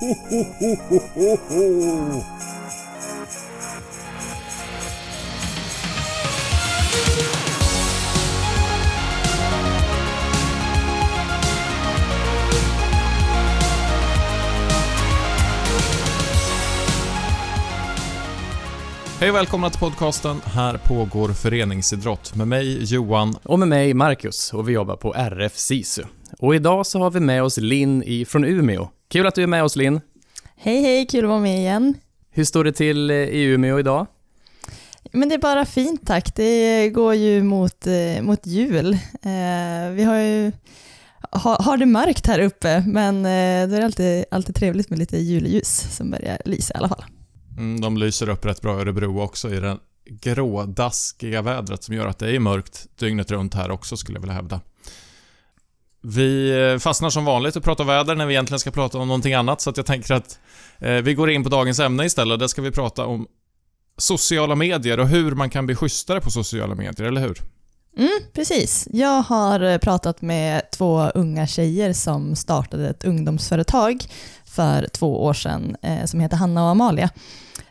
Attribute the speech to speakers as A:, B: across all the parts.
A: Ho, ho, ho, ho, ho, ho.
B: Hej och välkomna till podcasten Här pågår föreningsidrott med mig Johan.
C: Och med mig Marcus och vi jobbar på RF SISU. Och idag så har vi med oss Linn i, från Umeå. Kul att du är med oss Linn.
D: Hej hej, kul att vara med igen.
C: Hur står det till eh, i Umeå idag?
D: Men det är bara fint tack. Det går ju mot, eh, mot jul. Eh, vi har ju ha, har det mörkt här uppe, men då är det alltid, alltid trevligt med lite julljus som börjar lysa i alla fall.
B: Mm, de lyser upp rätt bra i Örebro också i det grådaskiga vädret som gör att det är mörkt dygnet runt här också skulle jag vilja hävda. Vi eh, fastnar som vanligt och pratar väder när vi egentligen ska prata om någonting annat så att jag tänker att eh, vi går in på dagens ämne istället. Där ska vi prata om sociala medier och hur man kan bli schysstare på sociala medier, eller hur?
D: Mm, precis. Jag har eh, pratat med två unga tjejer som startade ett ungdomsföretag för två år sedan som heter Hanna och Amalia.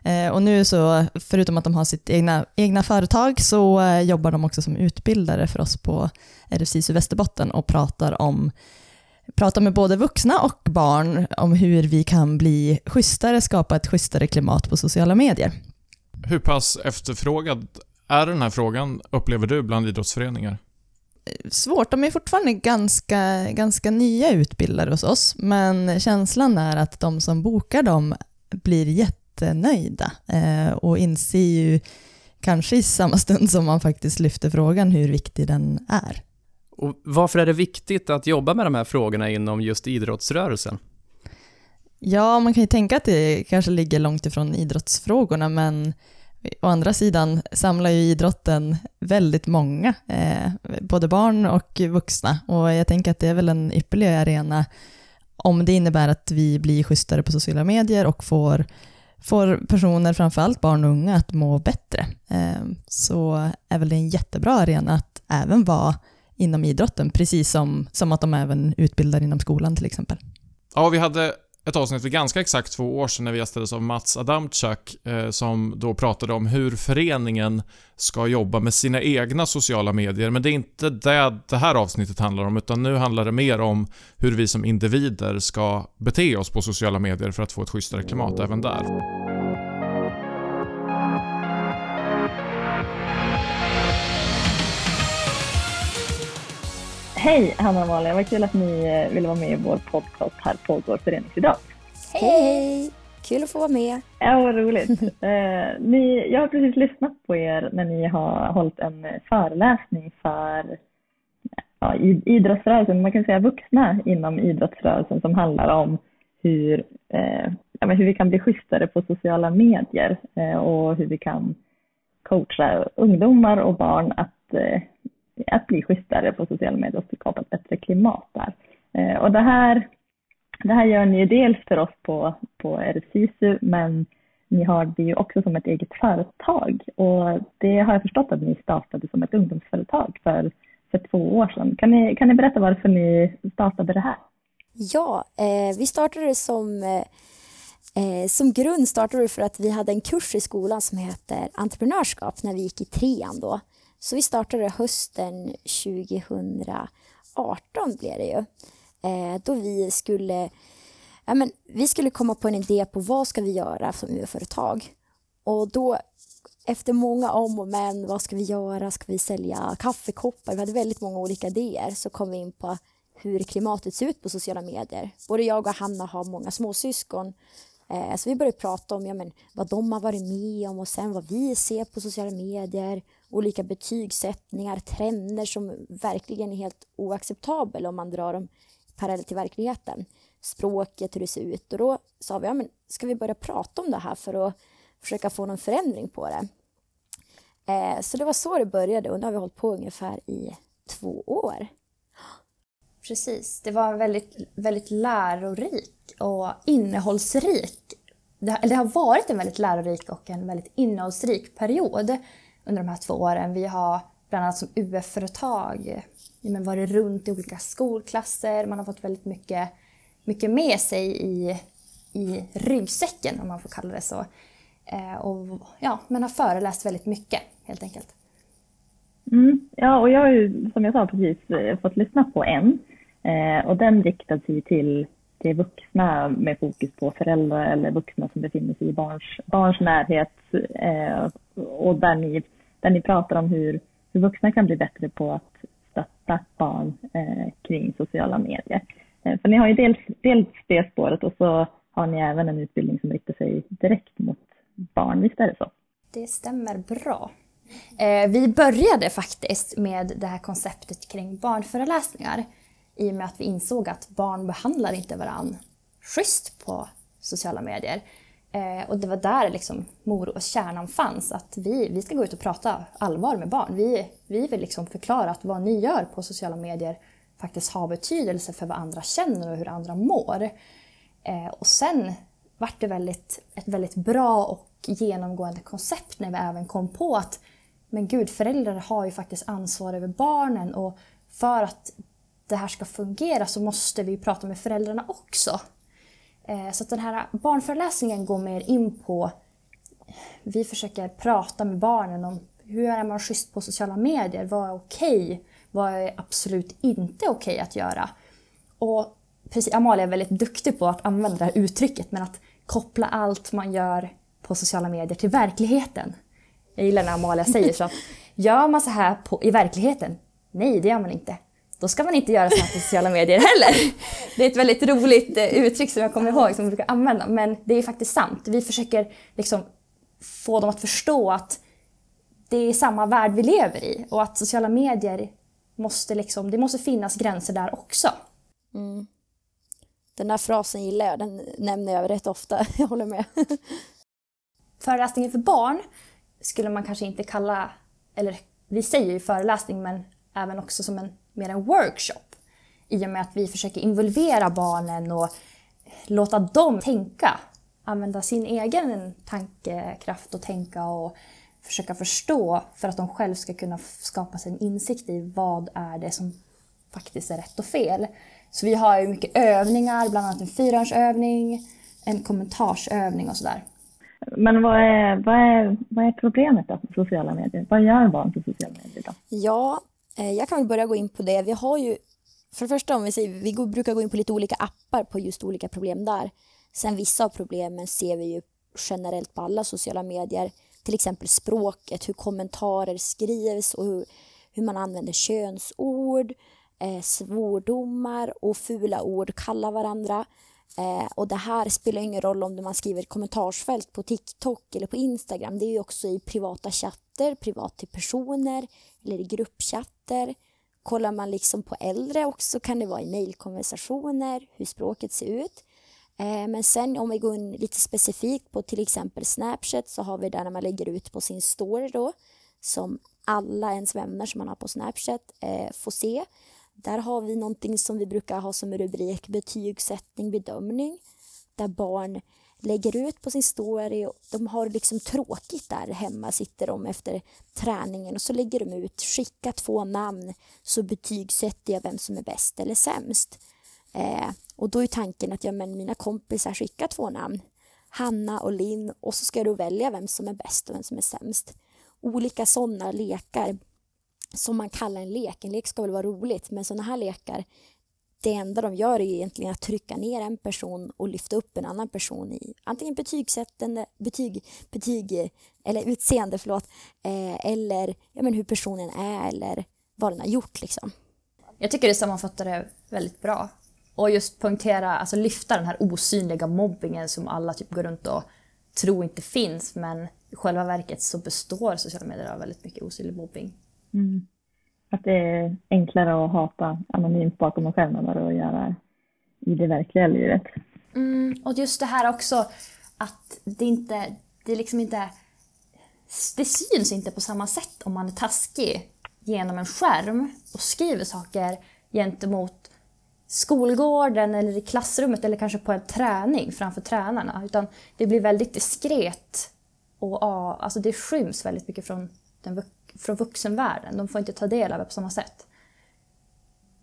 D: Eh, och nu så, förutom att de har sitt egna, egna företag, så eh, jobbar de också som utbildare för oss på RFSISU Västerbotten och pratar om pratar med både vuxna och barn om hur vi kan bli schysstare, skapa ett schysstare klimat på sociala medier.
B: Hur pass efterfrågad är den här frågan, upplever du, bland idrottsföreningar?
D: svårt. De är fortfarande ganska, ganska nya utbildare hos oss, men känslan är att de som bokar dem blir jättenöjda eh, och inser ju kanske i samma stund som man faktiskt lyfter frågan hur viktig den är.
C: Och varför är det viktigt att jobba med de här frågorna inom just idrottsrörelsen?
D: Ja, man kan ju tänka att det kanske ligger långt ifrån idrottsfrågorna, men Å andra sidan samlar ju idrotten väldigt många, eh, både barn och vuxna. Och jag tänker att det är väl en ypperlig arena om det innebär att vi blir schysstare på sociala medier och får, får personer, framförallt barn och unga, att må bättre. Ehm, så är väl det en jättebra arena att även vara inom idrotten, precis som, som att de även utbildar inom skolan till exempel.
B: Ja, vi hade ett avsnitt för ganska exakt två år sedan när vi gästades av Mats Adamczak eh, som då pratade om hur föreningen ska jobba med sina egna sociala medier. Men det är inte det det här avsnittet handlar om utan nu handlar det mer om hur vi som individer ska bete oss på sociala medier för att få ett schysstare klimat även där.
E: Hej Hanna och Malin, vad kul att ni eh, ville vara med i vår podcast Här pågår föreningsidrott.
F: Hej! Kul att få vara med.
E: Ja, vad roligt. eh, ni, jag har precis lyssnat på er när ni har hållit en föreläsning för ja, idrottsrörelsen, man kan säga vuxna inom idrottsrörelsen som handlar om hur, eh, ja, hur vi kan bli schysstare på sociala medier eh, och hur vi kan coacha ungdomar och barn att eh, att bli schysstare på sociala medier och skapa ett bättre klimat där. Eh, och det här, det här gör ni ju dels för oss på, på RFSISU, men ni har det ju också som ett eget företag och det har jag förstått att ni startade som ett ungdomsföretag för, för två år sedan. Kan ni, kan ni berätta varför ni startade det här?
F: Ja, eh, vi startade som eh, eh, som grund startade vi för att vi hade en kurs i skolan som heter entreprenörskap när vi gick i trean då. Så vi startade hösten 2018 blev det ju. Eh, då vi skulle, ja men, vi skulle komma på en idé på vad ska vi göra som UF-företag. Och då efter många om och men, vad ska vi göra? Ska vi sälja kaffekoppar? Vi hade väldigt många olika idéer. Så kom vi in på hur klimatet ser ut på sociala medier. Både jag och Hanna har många småsyskon Eh, så vi började prata om ja, men, vad de har varit med om och sen vad vi ser på sociala medier, olika betygssättningar, trender som verkligen är helt oacceptabla om man drar dem parallellt till verkligheten. Språket, hur det ser ut. Och då sa vi, ja, men, ska vi börja prata om det här för att försöka få någon förändring på det? Eh, så det var så det började och nu har vi hållit på ungefär i två år.
G: Precis, det var väldigt, väldigt lärorik och innehållsrik. Det, det har varit en väldigt lärorik och en väldigt innehållsrik period under de här två åren. Vi har bland annat som UF-företag varit runt i olika skolklasser. Man har fått väldigt mycket mycket med sig i, i ryggsäcken om man får kalla det så. Eh, och ja, men har föreläst väldigt mycket helt enkelt.
E: Mm, ja, och jag har ju som jag sa precis eh, fått lyssna på en eh, och den riktar sig till, till vuxna med fokus på föräldrar eller vuxna som befinner sig i barns, barns närhet eh, och där ni, där ni pratar om hur, hur vuxna kan bli bättre på att stötta barn eh, kring sociala medier. Eh, för ni har ju dels, dels det spåret och så har ni även en utbildning som riktar sig direkt mot barn, visst är det så?
G: Det stämmer bra. Eh, vi började faktiskt med det här konceptet kring barnföreläsningar i och med att vi insåg att barn behandlar inte varann schysst på sociala medier. Eh, och det var där liksom mor och kärnan fanns, att vi, vi ska gå ut och prata allvar med barn. Vi, vi vill liksom förklara att vad ni gör på sociala medier faktiskt har betydelse för vad andra känner och hur andra mår. Eh, och sen vart det väldigt, ett väldigt bra och genomgående koncept när vi även kom på att men gud, föräldrar har ju faktiskt ansvar över barnen och för att det här ska fungera så måste vi prata med föräldrarna också. Eh, så att den här barnföreläsningen går mer in på, vi försöker prata med barnen om hur är man schysst på sociala medier, vad är okej, vad är absolut inte okej att göra. Och precis, Amalia är väldigt duktig på att använda det här uttrycket men att koppla allt man gör på sociala medier till verkligheten. Jag gillar när Amalia säger så att gör man så här på, i verkligheten? Nej, det gör man inte. Då ska man inte göra så här på sociala medier heller. Det är ett väldigt roligt eh, uttryck som jag kommer ihåg som vi brukar använda, men det är faktiskt sant. Vi försöker liksom få dem att förstå att det är samma värld vi lever i och att sociala medier måste liksom, det måste finnas gränser där också.
F: Mm. Den här frasen gillar jag, den nämner jag rätt ofta. Jag håller med.
G: Föreläsningen för barn skulle man kanske inte kalla, eller vi säger ju föreläsning men även också som en, mer en workshop. I och med att vi försöker involvera barnen och låta dem tänka. Använda sin egen tankekraft och tänka och försöka förstå för att de själv ska kunna skapa sig en insikt i vad är det som faktiskt är rätt och fel. Så vi har ju mycket övningar, bland annat en fyrhörnsövning, en kommentarsövning och sådär.
E: Men vad är, vad är, vad är problemet då på sociala medier? Vad gör barn på sociala medier då?
F: Ja, Eh, jag kan väl börja gå in på det. Vi har ju, för det första om vi säger, vi brukar gå in på lite olika appar på just olika problem där. Sen vissa av problemen ser vi ju generellt på alla sociala medier. Till exempel språket, hur kommentarer skrivs och hur, hur man använder könsord, eh, svordomar och fula ord, kalla varandra. Eh, och det här spelar ingen roll om man skriver kommentarsfält på TikTok eller på Instagram. Det är ju också i privata chatter, privat till personer eller i gruppchatter. Kollar man liksom på äldre också kan det vara i mejlkonversationer, hur språket ser ut. Eh, men sen om vi går in lite specifikt på till exempel Snapchat så har vi där när man lägger ut på sin story då som alla ens vänner som man har på Snapchat eh, får se. Där har vi någonting som vi brukar ha som rubrik betygssättning, bedömning. Där barn lägger ut på sin story och de har liksom tråkigt där hemma, sitter de efter träningen och så lägger de ut, skicka två namn så betygsätter jag vem som är bäst eller sämst. Eh, och då är tanken att ja, men mina kompisar skickar två namn, Hanna och Linn och så ska du välja vem som är bäst och vem som är sämst. Olika sådana lekar som man kallar en lek. En lek ska väl vara roligt, men sådana här lekar, det enda de gör är egentligen att trycka ner en person och lyfta upp en annan person i antingen betygsättande, betyg, betyg eller utseende, förlåt, eh, eller ja, men hur personen är eller vad den har gjort. Liksom.
G: Jag tycker det sammanfattar det väldigt bra. Och just poängtera, alltså lyfta den här osynliga mobbingen som alla typ går runt och tror inte finns, men i själva verket så består sociala medier av väldigt mycket osynlig mobbing.
E: Mm. Att det är enklare att hata anonymt bakom en skärm än vad det är att göra i det verkliga livet.
G: Mm, och just det här också att det inte, det liksom inte, det syns inte på samma sätt om man är taskig genom en skärm och skriver saker gentemot skolgården eller i klassrummet eller kanske på en träning framför tränarna. Utan det blir väldigt diskret och alltså det skyms väldigt mycket från den från vuxenvärlden. De får inte ta del av det på samma sätt.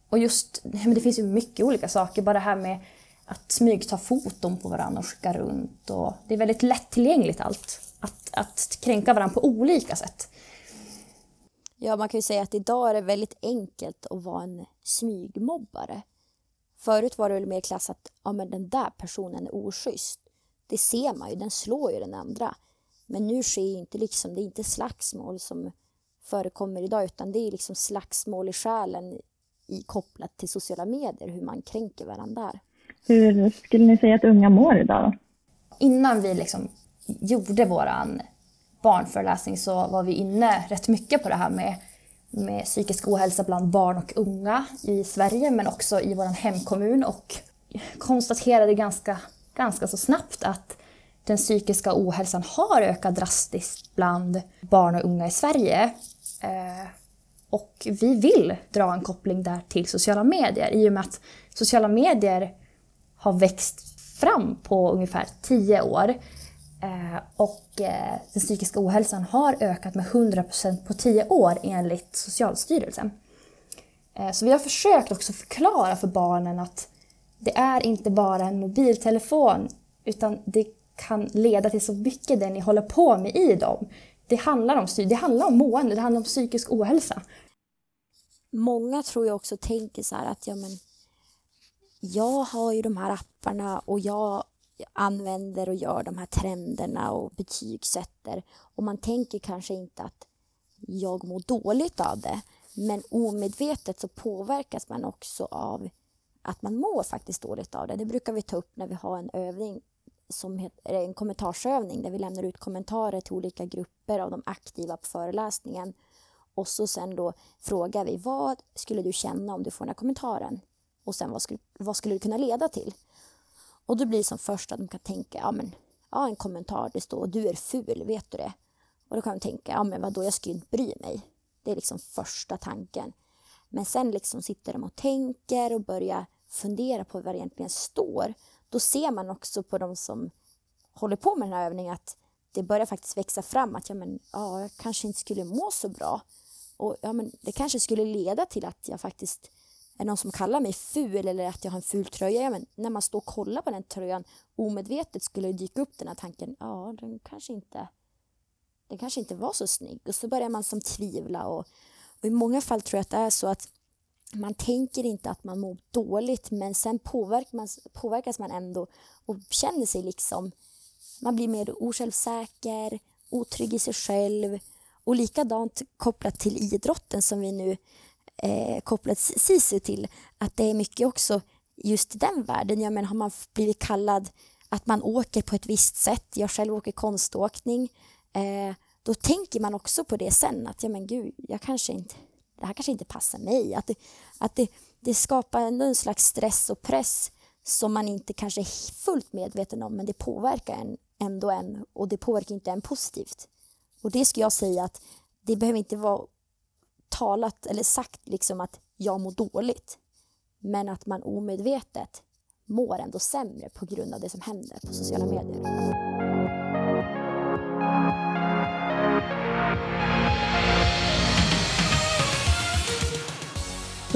G: Och just, men det finns ju mycket olika saker. Bara det här med att smygta foton på varandra och skicka runt. Och det är väldigt lättillgängligt allt. Att, att kränka varandra på olika sätt.
F: Ja, man kan ju säga att idag är det väldigt enkelt att vara en smygmobbare. Förut var det väl mer klassat, ja, men den där personen är oschysst. Det ser man ju, den slår ju den andra. Men nu sker ju inte liksom, det är inte slagsmål som förekommer idag utan det är liksom slagsmål i själen i, kopplat till sociala medier, hur man kränker varandra där.
E: Hur skulle ni säga att unga mår idag?
G: Innan vi liksom gjorde våran barnföreläsning så var vi inne rätt mycket på det här med, med psykisk ohälsa bland barn och unga i Sverige men också i vår hemkommun och konstaterade ganska, ganska så snabbt att den psykiska ohälsan har ökat drastiskt bland barn och unga i Sverige. Eh, och vi vill dra en koppling där till sociala medier i och med att sociala medier har växt fram på ungefär tio år. Eh, och eh, den psykiska ohälsan har ökat med 100% på 10 år enligt Socialstyrelsen. Eh, så vi har försökt också förklara för barnen att det är inte bara en mobiltelefon utan det kan leda till så mycket det ni håller på med i dem. Det handlar om, det handlar om mående, det handlar om psykisk ohälsa.
F: Många tror jag också tänker så här att ja, men jag har ju de här apparna och jag använder och gör de här trenderna och betygsätter. Och man tänker kanske inte att jag mår dåligt av det. Men omedvetet så påverkas man också av att man mår faktiskt dåligt av det. Det brukar vi ta upp när vi har en övning som heter en kommentarsövning där vi lämnar ut kommentarer till olika grupper av de aktiva på föreläsningen. Och så sen då frågar vi vad skulle du känna om du får den här kommentaren? Och sen vad skulle, vad skulle det kunna leda till? Och då blir det som först att de kan tänka, ja men, ja en kommentar, det står du är ful, vet du det? Och då kan de tänka, ja men vadå, jag skulle inte bry mig. Det är liksom första tanken. Men sen liksom sitter de och tänker och börjar fundera på vad det egentligen står. Då ser man också på de som håller på med den här övningen att det börjar faktiskt växa fram att ja, men, ja, jag kanske inte skulle må så bra. Och ja, men det kanske skulle leda till att jag faktiskt är någon som kallar mig ful eller att jag har en ful tröja. Ja, men när man står och kollar på den tröjan omedvetet skulle det dyka upp den här tanken. Ja, den kanske inte, den kanske inte var så snygg. Och så börjar man som tvivla. Och, och i många fall tror jag att det är så att man tänker inte att man mår dåligt men sen påverkas man, påverkas man ändå och känner sig liksom... Man blir mer osjälvsäker, otrygg i sig själv och likadant kopplat till idrotten som vi nu eh, kopplat SISU till, att det är mycket också just i den världen. Jag menar, har man blivit kallad att man åker på ett visst sätt, jag själv åker konståkning, eh, då tänker man också på det sen, att ja men gud, jag kanske inte, det här kanske inte passar mig. Att det, att det, det skapar ändå en slags stress och press som man inte kanske är fullt medveten om, men det påverkar en ändå en och det påverkar inte en positivt. Och det skulle jag säga att det behöver inte vara talat eller sagt liksom att jag mår dåligt. Men att man omedvetet mår ändå sämre på grund av det som händer på sociala medier.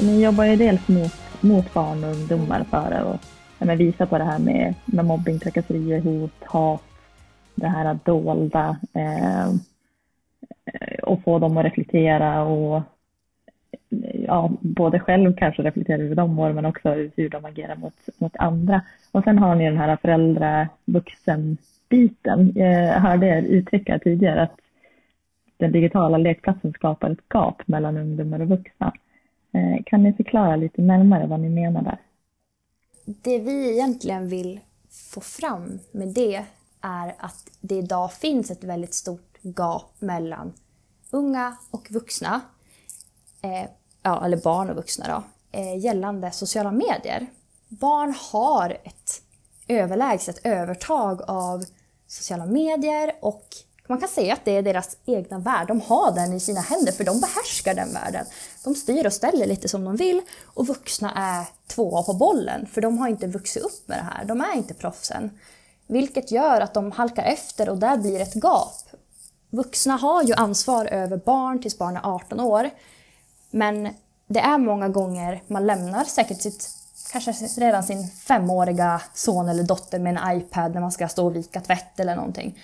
E: Så ni jobbar ju dels mot, mot barn och ungdomar för att ja, visa på det här med, med mobbing, trakasserier, hot, hat, det här dolda eh, och få dem att reflektera och ja, både själv kanske reflektera över de år men också hur de agerar mot, mot andra. Och sen har ni den här föräldra-vuxen-biten. Jag hörde er uttrycka tidigare att den digitala lekplatsen skapar ett gap mellan ungdomar och vuxna. Eh, kan ni förklara lite närmare vad ni menar där?
G: Det vi egentligen vill få fram med det är att det idag finns ett väldigt stort gap mellan unga och vuxna, eh, ja, eller barn och vuxna då, eh, gällande sociala medier. Barn har ett överlägset övertag av sociala medier och man kan säga att det är deras egna värld. De har den i sina händer för de behärskar den världen. De styr och ställer lite som de vill och vuxna är tvåa på bollen för de har inte vuxit upp med det här. De är inte proffsen. Vilket gör att de halkar efter och där blir ett gap. Vuxna har ju ansvar över barn tills barn är 18 år. Men det är många gånger man lämnar säkert sitt kanske redan sin femåriga son eller dotter med en iPad när man ska stå och vika tvätt eller någonting.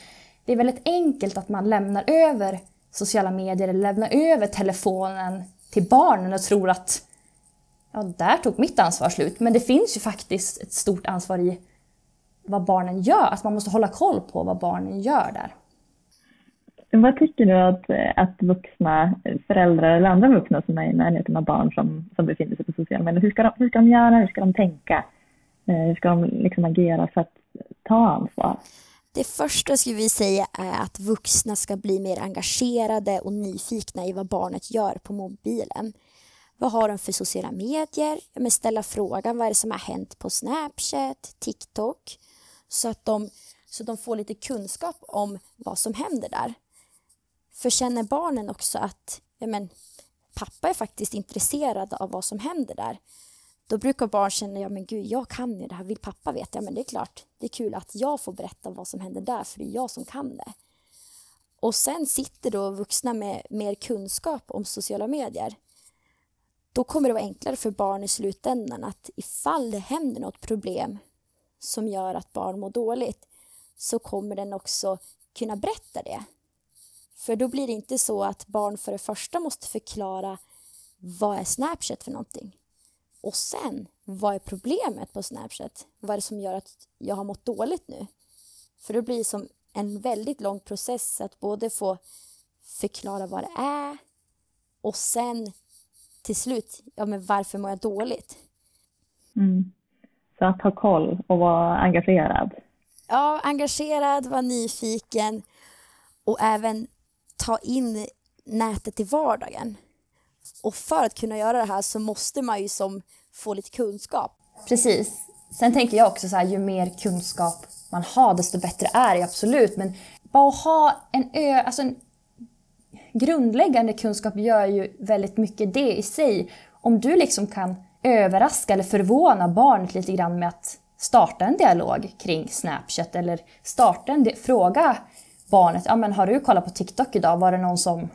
G: Det är väldigt enkelt att man lämnar över sociala medier eller lämnar över telefonen till barnen och tror att ja, där tog mitt ansvar slut. Men det finns ju faktiskt ett stort ansvar i vad barnen gör. Att man måste hålla koll på vad barnen gör där.
E: Vad tycker du att, att vuxna föräldrar eller andra vuxna som är i närheten av barn som, som befinner sig på sociala medier, hur ska, de, hur ska de göra, hur ska de tänka? Eh, hur ska de liksom agera för att ta ansvar?
F: Det första skulle vi säga är att vuxna ska bli mer engagerade och nyfikna i vad barnet gör på mobilen. Vad har de för sociala medier? Men ställa frågan vad är det som har hänt på Snapchat, TikTok? Så att de, så de får lite kunskap om vad som händer där. För känner barnen också att ja men, pappa är faktiskt intresserad av vad som händer där, då brukar barn känna, ja men gud, jag kan ju det här, vill pappa veta? Ja men det är klart, det är kul att jag får berätta vad som händer där, för det är jag som kan det. Och sen sitter då vuxna med mer kunskap om sociala medier. Då kommer det vara enklare för barn i slutändan att ifall det händer något problem som gör att barn mår dåligt så kommer den också kunna berätta det. För då blir det inte så att barn för det första måste förklara vad är Snapchat för någonting? Och sen, vad är problemet på Snapchat? Vad är det som gör att jag har mått dåligt nu? För det blir som en väldigt lång process att både få förklara vad det är och sen till slut, ja men varför mår jag dåligt?
E: Mm. Så att ha koll och vara engagerad.
F: Ja, engagerad, vara nyfiken och även ta in nätet i vardagen. Och för att kunna göra det här så måste man ju som få lite kunskap.
G: Precis. Sen tänker jag också så här, ju mer kunskap man har desto bättre är det absolut. Men bara att ha en, ö, alltså en grundläggande kunskap gör ju väldigt mycket det i sig. Om du liksom kan överraska eller förvåna barnet lite grann med att starta en dialog kring Snapchat eller starta en fråga barnet, ja men har du kollat på TikTok idag? Var det någon som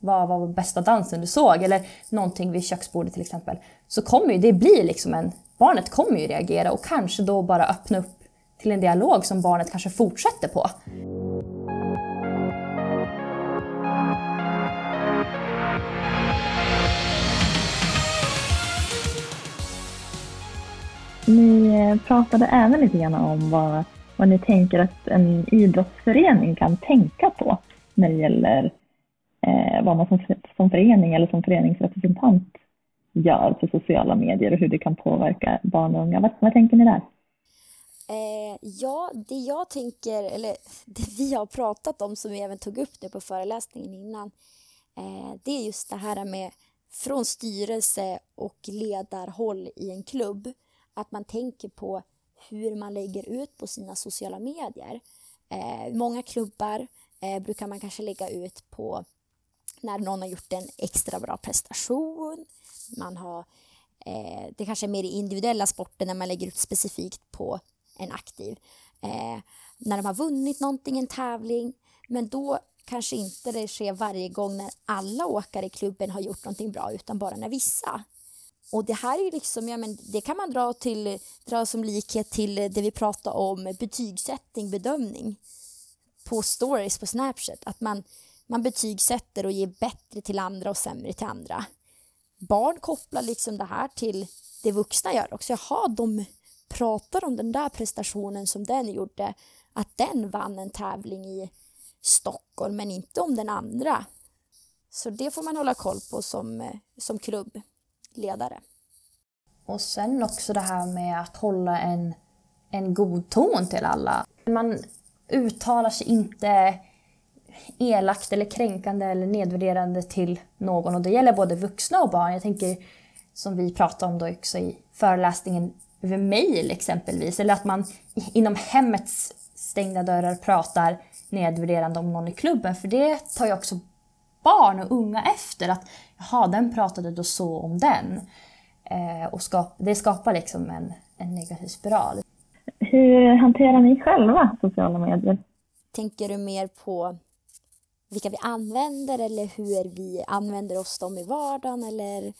G: vad var bästa dansen du såg? Eller någonting vid köksbordet till exempel. Så kommer ju det bli liksom en... Barnet kommer ju reagera och kanske då bara öppna upp till en dialog som barnet kanske fortsätter på.
E: Ni eh, pratade även lite grann om vad, vad ni tänker att en idrottsförening kan tänka på när det gäller eh, vad man som, som förening eller som föreningsrepresentant gör för sociala medier och hur det kan påverka barn och unga. Vad, vad tänker ni där?
F: Eh, ja, det jag tänker, eller det vi har pratat om som vi även tog upp nu på föreläsningen innan, eh, det är just det här med från styrelse och ledarhåll i en klubb, att man tänker på hur man lägger ut på sina sociala medier. Eh, många klubbar eh, brukar man kanske lägga ut på när någon har gjort en extra bra prestation. Man har, eh, det kanske är mer i individuella sporter när man lägger ut specifikt på en aktiv. Eh, när de har vunnit någonting, en tävling. Men då kanske inte det sker varje gång när alla åkare i klubben har gjort någonting bra utan bara när vissa. Och det här är liksom, ja, men det kan man dra, till, dra som likhet till det vi pratade om betygssättning, bedömning på stories på Snapchat. Att man man betygsätter och ger bättre till andra och sämre till andra. Barn kopplar liksom det här till det vuxna gör också. Jaha, de pratar om den där prestationen som den gjorde, att den vann en tävling i Stockholm, men inte om den andra. Så det får man hålla koll på som, eh, som klubbledare.
G: Och sen också det här med att hålla en, en god ton till alla. Man uttalar sig inte elakt eller kränkande eller nedvärderande till någon och det gäller både vuxna och barn. Jag tänker som vi pratade om då också i föreläsningen över mejl exempelvis eller att man inom hemmets stängda dörrar pratar nedvärderande om någon i klubben för det tar ju också barn och unga efter att jaha, den pratade då så om den. Eh, och skap, det skapar liksom en, en negativ spiral.
E: Hur hanterar ni själva sociala medier?
F: Tänker du mer på vilka vi använder eller hur vi använder oss dem i vardagen eller?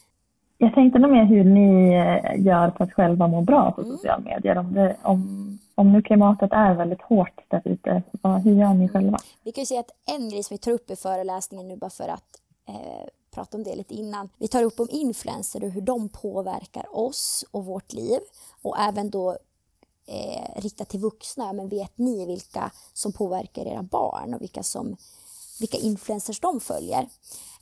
E: jag tänkte nog mer hur ni eh, gör för att själva må bra på
F: Mm.
E: sociala medier. Om, det, om, om nu klimatet är väldigt hårt där ute, hur gör ni själva?
F: Vi kan ju säga att en grej som vi tar upp i föreläsningen nu bara för att eh, prata om det lite innan. Vi tar upp om influencer och hur de påverkar oss och vårt liv och även då eh, riktat till vuxna. Men vet ni vilka som påverkar era barn och vilka, som, vilka influencers de följer?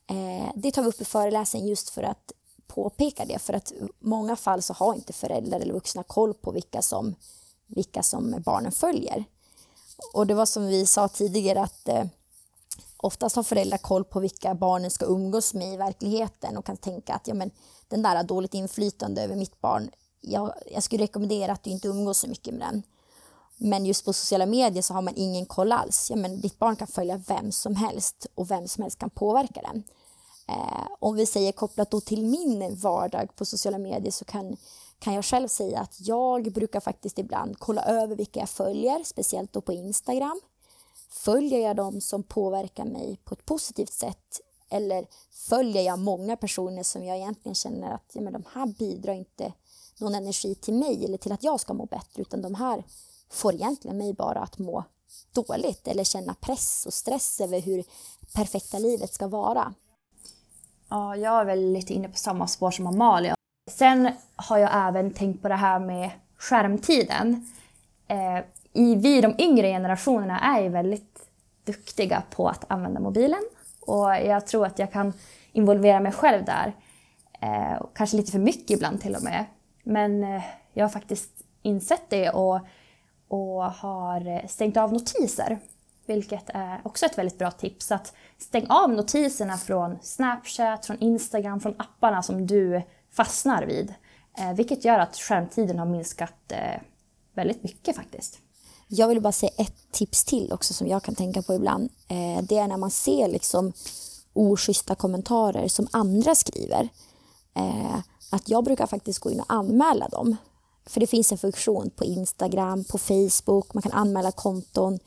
F: Eh, det tar vi upp i föreläsningen just för att påpeka det. För att i många fall så har inte föräldrar eller vuxna koll på vilka som, vilka som barnen följer. Och det var som vi sa tidigare att eh, oftast har föräldrar koll på vilka barnen ska umgås med i verkligheten och kan tänka att ja, men, den där har dåligt inflytande över mitt barn. Jag, jag skulle rekommendera att du inte umgås så mycket med den. Men just på sociala medier så har man ingen koll alls. Ja, men ditt barn kan följa vem som helst och vem som helst kan påverka den. Eh, om vi säger kopplat då till min vardag på sociala medier så kan, kan jag själv säga att jag brukar faktiskt ibland kolla över vilka jag följer, speciellt då på Instagram. Följer jag dem som påverkar mig på ett positivt sätt eller följer jag många personer som jag egentligen känner att ja, men de här bidrar inte någon energi till mig eller till att jag ska må bättre utan de här får egentligen mig bara att må dåligt eller känna press och stress över hur perfekta livet ska vara.
G: Ja, jag är väl lite inne på samma spår som Amalia. Sen har jag även tänkt på det här med skärmtiden. Eh, i, vi, de yngre generationerna, är ju väldigt duktiga på att använda mobilen. Och jag tror att jag kan involvera mig själv där. Eh, kanske lite för mycket ibland till och med. Men eh, jag har faktiskt insett det och, och har stängt av notiser. Vilket är också ett väldigt bra tips. Att stäng av notiserna från Snapchat, från Instagram, från apparna som du fastnar vid. Eh, vilket gör att skärmtiden har minskat eh, väldigt mycket faktiskt.
F: Jag vill bara säga ett tips till också som jag kan tänka på ibland. Eh, det är när man ser liksom oschyssta kommentarer som andra skriver. Att jag brukar faktiskt gå in och anmäla dem. För det finns en funktion på Instagram, på Facebook, man kan anmäla konton.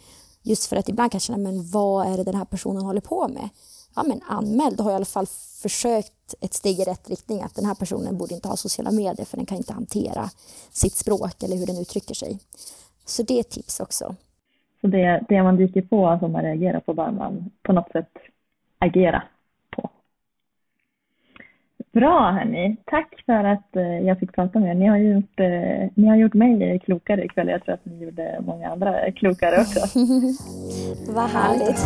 F: Just för att ibland kan jag känna, men vad är det den här personen håller på med? Ja men anmäl, då har jag i alla fall försökt ett steg i rätt riktning. Att den här personen borde inte ha sociala medier för den kan inte hantera sitt språk eller hur den uttrycker sig. Så det är ett tips också.
E: Så det, det man dyker på som man reagerar på bör man på något sätt agera. Bra hörni, tack för att eh, jag fick prata med er. Ni har gjort, eh, ni har gjort mig klokare ikväll. Jag tror att ni gjorde många andra klokare också.
F: Vad härligt.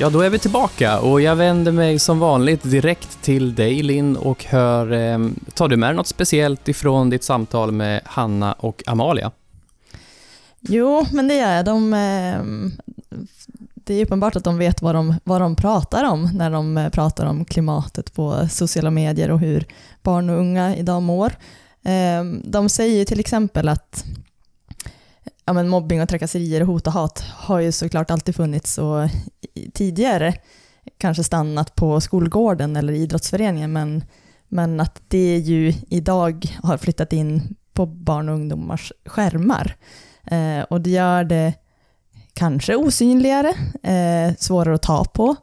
C: Ja, då är vi tillbaka och jag vänder mig som vanligt direkt till dig Linn och hör, eh, tar du med dig något speciellt ifrån ditt samtal med Hanna och Amalia?
D: Jo, men det gör jag. De, eh, det är uppenbart att de vet vad de, vad de pratar om när de eh, pratar om klimatet på sociala medier och hur barn och unga idag mår. Eh, de säger till exempel att ja, men mobbing och trakasserier och hot och hat har ju såklart alltid funnits och tidigare kanske stannat på skolgården eller idrottsföreningen men, men att det ju idag har flyttat in på barn och ungdomars skärmar. Eh, och det gör det kanske osynligare, eh, svårare att ta på,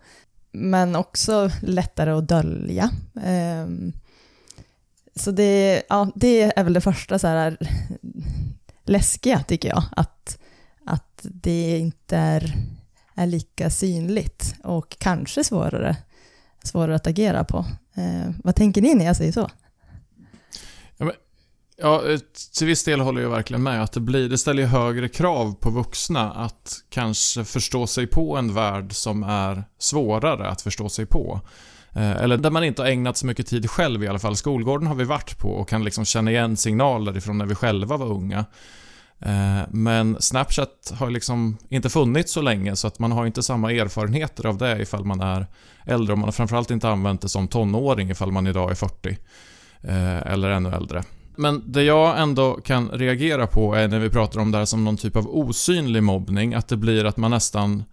D: men också lättare att dölja. Eh, så det, ja, det är väl det första så här, läskiga tycker jag, att, att det inte är, är lika synligt och kanske svårare, svårare att agera på. Eh, vad tänker ni när jag säger så?
B: Ja, Ja, eh, till viss del håller jag verkligen med. Att det, blir, det ställer ju högre krav på vuxna att kanske förstå sig på en värld som är svårare att förstå sig på. Eh, eller där man inte har ägnat så mycket tid själv i alla fall. Skolgården har vi varit på och kan liksom känna igen signaler ifrån när vi själva var unga. Eh, men Snapchat har liksom inte funnits så länge så att man har inte samma erfarenheter av det ifall man är äldre och man har framförallt inte använt det som tonåring ifall man idag är 40. Eller ännu äldre. Men det jag ändå kan reagera på är när vi pratar om det här som någon typ av osynlig mobbning, att det blir att man nästan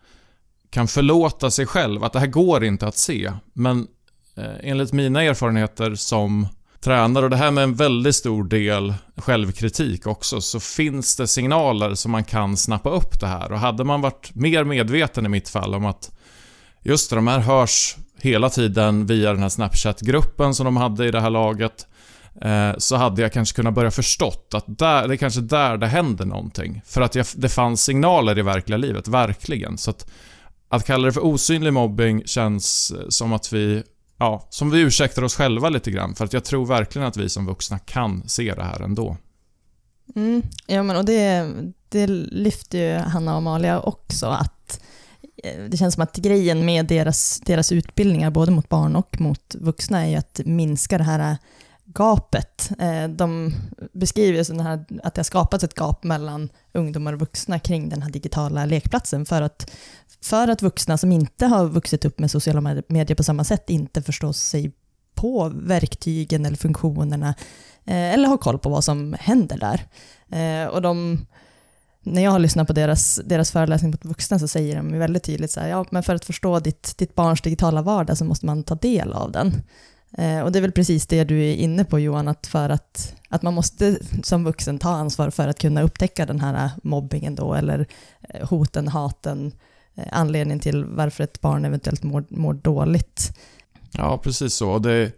B: kan förlåta sig själv, att det här går inte att se. Men eh, enligt mina erfarenheter som tränare och det här med en väldigt stor del självkritik också, så finns det signaler som man kan snappa upp det här. Och hade man varit mer medveten i mitt fall om att just det, de här hörs hela tiden via den här Snapchat-gruppen som de hade i det här laget, Eh, så hade jag kanske kunnat börja förstått att där, det är kanske där det händer någonting. För att jag, det fanns signaler i verkliga livet, verkligen. Så att, att kalla det för osynlig mobbing känns eh, som att vi ja, som vi ursäktar oss själva lite grann. För att jag tror verkligen att vi som vuxna kan se det här ändå.
D: Mm, ja, men och det, det lyfter ju Hanna och Amalia också, att eh, det känns som att grejen med deras, deras utbildningar, både mot barn och mot vuxna, är ju att minska det här gapet. Eh, de beskriver så här, att det har skapats ett gap mellan ungdomar och vuxna kring den här digitala lekplatsen för att för att vuxna som inte har vuxit upp med sociala medier på samma sätt inte förstår sig på verktygen eller funktionerna eh, eller har koll på vad som händer där. Eh, och de, när jag har lyssnat på deras, deras föreläsning mot vuxna så säger de väldigt tydligt så här, ja, men för att förstå ditt, ditt barns digitala vardag så måste man ta del av den. Eh, och det är väl precis det du är inne på Johan, att för att, att man måste som vuxen ta ansvar för att kunna upptäcka den här eh, mobbingen då, eller eh, hoten, haten, anledningen till varför ett barn eventuellt mår, mår dåligt.
B: Ja, precis så. Det,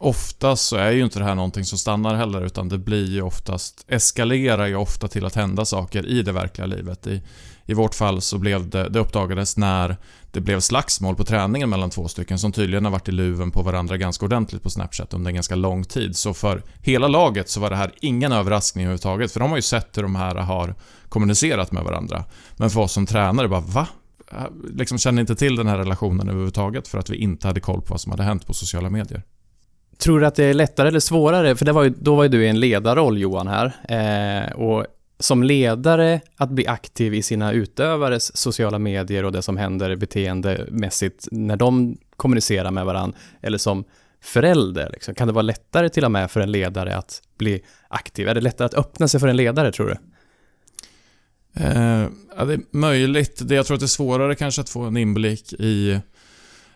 B: oftast så är ju inte det här någonting som stannar heller, utan det blir ju oftast, eskalerar ju ofta till att hända saker i det verkliga livet. I, i vårt fall så blev det, det uppdagades när det blev slagsmål på träningen mellan två stycken som tydligen har varit i luven på varandra ganska ordentligt på Snapchat under en ganska lång tid. Så för hela laget så var det här ingen överraskning överhuvudtaget, för de har ju sett hur de här har kommunicerat med varandra. Men för oss som tränare bara va? Äh, liksom kände inte till den här relationen överhuvudtaget för att vi inte hade koll på vad som hade hänt på sociala medier.
C: Tror du att det är lättare eller svårare? För det var ju, då var ju du i en ledarroll Johan här. Eh, och som ledare att bli aktiv i sina utövares sociala medier och det som händer beteendemässigt när de kommunicerar med varandra. Eller som förälder, liksom. kan det vara lättare till och med för en ledare att bli aktiv? Är det lättare att öppna sig för en ledare tror du?
B: Eh, ja, det är möjligt. Det jag tror att det är svårare kanske att få en inblick i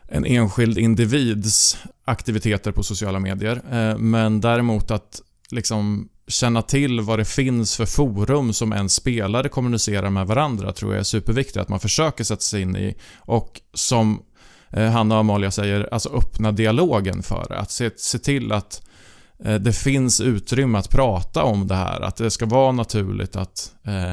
B: en enskild individs aktiviteter på sociala medier. Eh, men däremot att liksom känna till vad det finns för forum som en spelare kommunicerar med varandra tror jag är superviktigt att man försöker sätta sig in i. Och som eh, Hanna och Amalia säger, alltså öppna dialogen för det. Att se, se till att Eh, Eh, det finns utrymme att prata om det här. Att det ska vara naturligt att eh,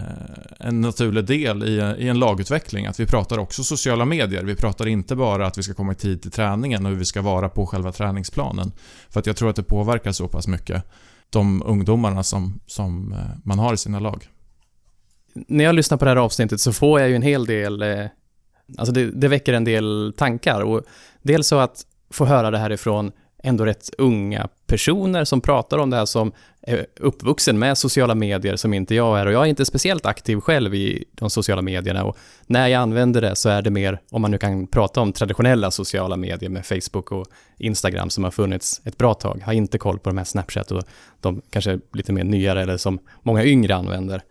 B: en naturlig del i, i en lagutveckling. Att vi pratar också sociala medier. Vi pratar inte bara att vi ska komma i tid till träningen och hur vi ska vara på själva träningsplanen. För att jag tror att det påverkar så pass mycket de ungdomarna som, som eh, man har i sina lag.
C: När jag lyssnar på det här avsnittet så får jag ju en hel del, eh, alltså det, det väcker en del tankar och dels så att få höra det här ifrån ändå rätt unga personer som pratar om det här som är uppvuxen med sociala medier som inte jag är. Och jag är inte speciellt aktiv själv i de sociala medierna. Och när jag använder det så är det mer, om man nu kan prata om traditionella sociala medier med Facebook och Instagram som har funnits ett bra tag, har inte koll på de här Snapchat och de kanske lite mer nyare eller som många yngre använder.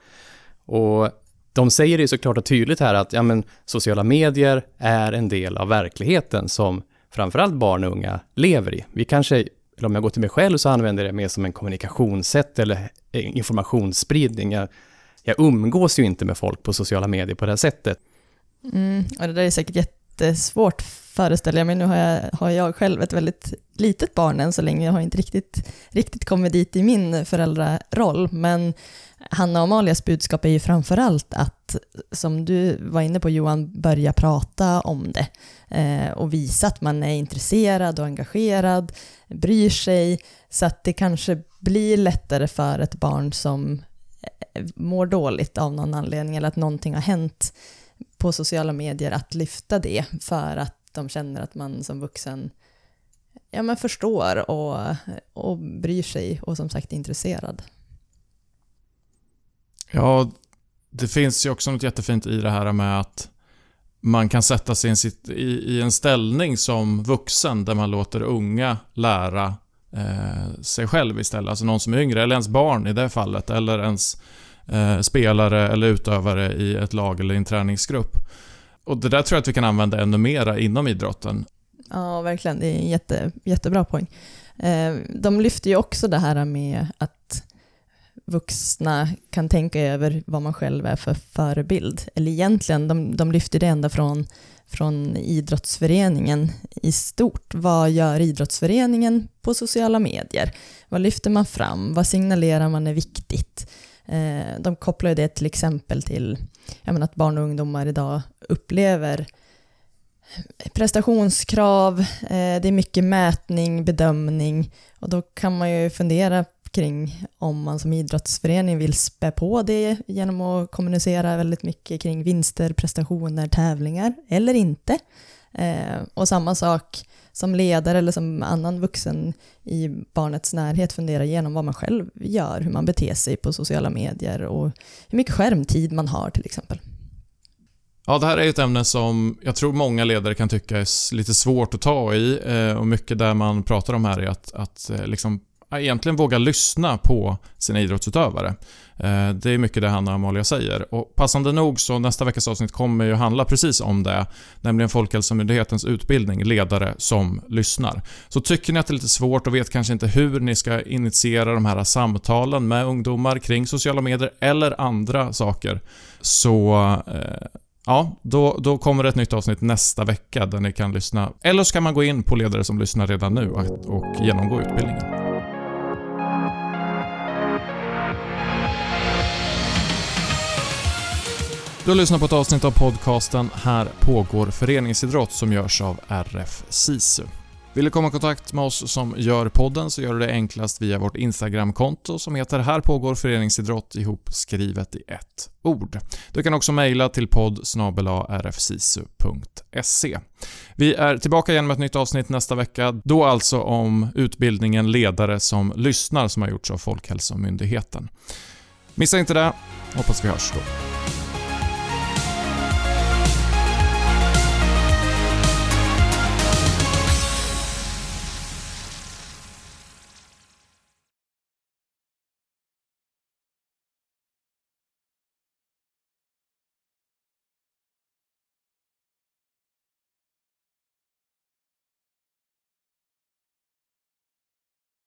C: Och de säger det såklart och tydligt här att ja, men, sociala medier är en del av verkligheten som framförallt barn och unga lever i. Vi kanske, eller om jag går till mig själv så använder jag det mer som en kommunikationssätt eller informationsspridning. Jag, jag umgås ju inte med folk på sociala medier på det här sättet.
D: Mm, och det där är säkert jättesvårt föreställer jag mig. Nu har jag, har jag själv ett väldigt litet barn än så länge. Jag har inte riktigt, riktigt kommit dit i min föräldraroll. Men Hanna och Amalias budskap är ju framförallt att, som du var inne på Johan, börja prata om det eh, och visa att man är intresserad och engagerad, bryr sig, så att det kanske blir lättare för ett barn som eh, mår dåligt av någon anledning eller att någonting har hänt på sociala medier att lyfta det för att de känner att man som vuxen ja, men förstår och, och bryr sig och som sagt är intresserad.
B: Ja, det finns ju också något jättefint i det här med att man kan sätta sig i, i en ställning som vuxen där man låter unga lära eh, sig själv istället. Alltså någon som är yngre, eller ens barn i det fallet, eller ens eh, spelare eller utövare i ett lag eller en träningsgrupp. Och det där tror jag att vi kan använda ännu mera inom idrotten.
D: Ja, verkligen. Det är en jätte, jättebra poäng. Eh, de lyfter ju också det här med att vuxna kan tänka över vad man själv är för förebild. Eller egentligen, de, de lyfter det ända från, från idrottsföreningen i stort. Vad gör idrottsföreningen på sociala medier? Vad lyfter man fram? Vad signalerar man är viktigt? Eh, de kopplar det till exempel till menar, att barn och ungdomar idag upplever prestationskrav, eh, det är mycket mätning, bedömning och då kan man ju fundera kring om man som idrottsförening vill spä på det genom att kommunicera väldigt mycket kring vinster, prestationer, tävlingar eller inte. Eh, och samma sak som ledare eller som annan vuxen i barnets närhet fundera igenom vad man själv gör, hur man beter sig på sociala medier och hur mycket skärmtid man har till exempel.
B: Ja, det här är ett ämne som jag tror många ledare kan tycka är lite svårt att ta i eh, och mycket där man pratar om här är att, att eh, liksom Eh, egentligen våga lyssna på sina idrottsutövare. Eh, det är mycket det Hanna och Amalia säger. Och passande nog så nästa veckas avsnitt kommer ju handla precis om det, nämligen Folkhälsomyndighetens utbildning, ledare som lyssnar. Så tycker ni att det är lite svårt och vet kanske inte hur ni ska initiera de här samtalen med ungdomar kring sociala medier eller andra saker, så eh, Ja, då, då kommer det ett nytt avsnitt nästa vecka där ni kan lyssna. Eller så kan man gå in på ledare som lyssnar redan nu och, och genomgå utbildningen. Du har lyssnat på ett avsnitt av podcasten Här pågår föreningsidrott som görs av RF SISU. Vill du komma i kontakt med oss som gör podden så gör du det enklast via vårt Instagramkonto som heter Här pågår föreningsidrott ihop skrivet i ett ord. Du kan också mejla till podd rfsisu.se. Vi är tillbaka igen med ett nytt avsnitt nästa vecka, då alltså om utbildningen ledare som lyssnar som har gjorts av Folkhälsomyndigheten. Missa inte det, hoppas vi hörs då.